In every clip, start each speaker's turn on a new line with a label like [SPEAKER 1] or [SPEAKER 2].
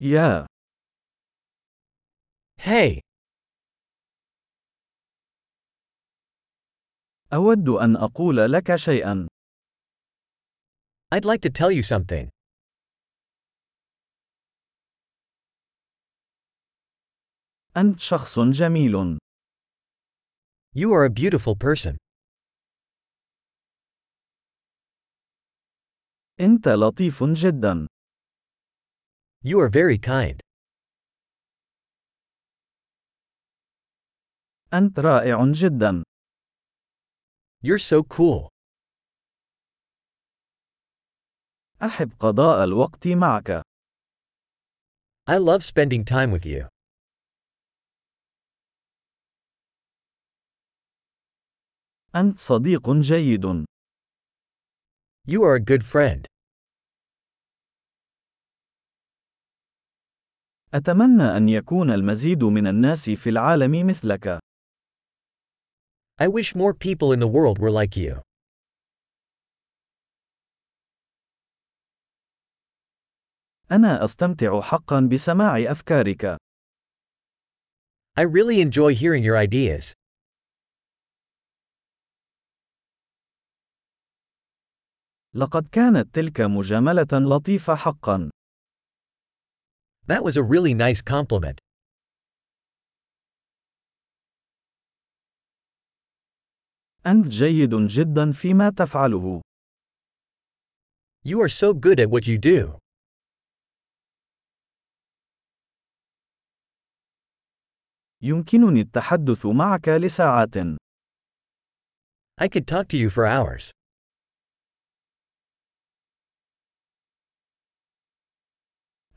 [SPEAKER 1] يا
[SPEAKER 2] Hey,
[SPEAKER 1] أود أن أقول لك شيئا.
[SPEAKER 2] I'd like to tell you something.
[SPEAKER 1] أنت شخص جميل.
[SPEAKER 2] You are a beautiful person.
[SPEAKER 1] أنت لطيف جدا.
[SPEAKER 2] You are very kind.
[SPEAKER 1] أنت رائع جدا.
[SPEAKER 2] You're so cool.
[SPEAKER 1] أحب قضاء الوقت معك.
[SPEAKER 2] I love spending time with you.
[SPEAKER 1] أنت صديق جيد.
[SPEAKER 2] You are a good friend.
[SPEAKER 1] أتمنى أن يكون المزيد من الناس في العالم مثلك.
[SPEAKER 2] I wish more people in the world were like you.
[SPEAKER 1] أنا أستمتع حقا بسماع أفكارك.
[SPEAKER 2] I really enjoy hearing your ideas.
[SPEAKER 1] لقد كانت تلك مجاملة لطيفة حقا.
[SPEAKER 2] That was a really nice compliment.
[SPEAKER 1] أنت جيد جدا فيما تفعله.
[SPEAKER 2] You are so good at what you do.
[SPEAKER 1] يمكنني التحدث معك لساعات.
[SPEAKER 2] I could talk to you for hours.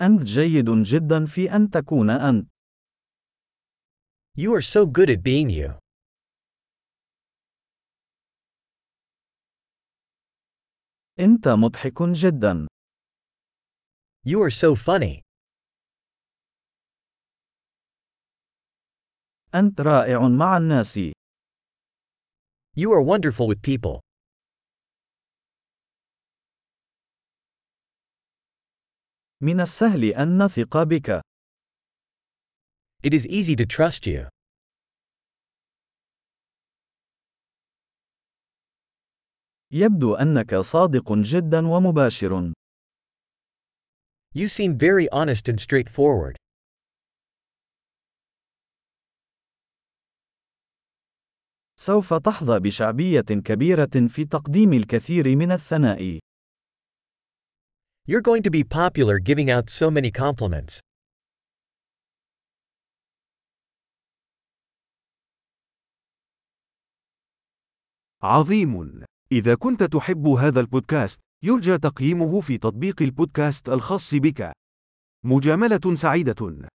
[SPEAKER 1] أنت جيد جدا في أن تكون أنت.
[SPEAKER 2] You are so good at being you.
[SPEAKER 1] أنت مضحك جدا.
[SPEAKER 2] You are so funny.
[SPEAKER 1] أنت رائع مع الناس.
[SPEAKER 2] You are wonderful with people.
[SPEAKER 1] من السهل أن نثق بك.
[SPEAKER 2] It is easy to trust you.
[SPEAKER 1] يبدو أنك صادق جدا ومباشر.
[SPEAKER 2] You seem very honest and straightforward.
[SPEAKER 1] سوف تحظى بشعبية كبيرة في تقديم الكثير من الثناء.
[SPEAKER 2] You're going to be popular giving out so many compliments.
[SPEAKER 3] عظيم. إذا كنت تحب هذا البودكاست، يرجى تقييمه في تطبيق البودكاست الخاص بك. مجاملة سعيدة.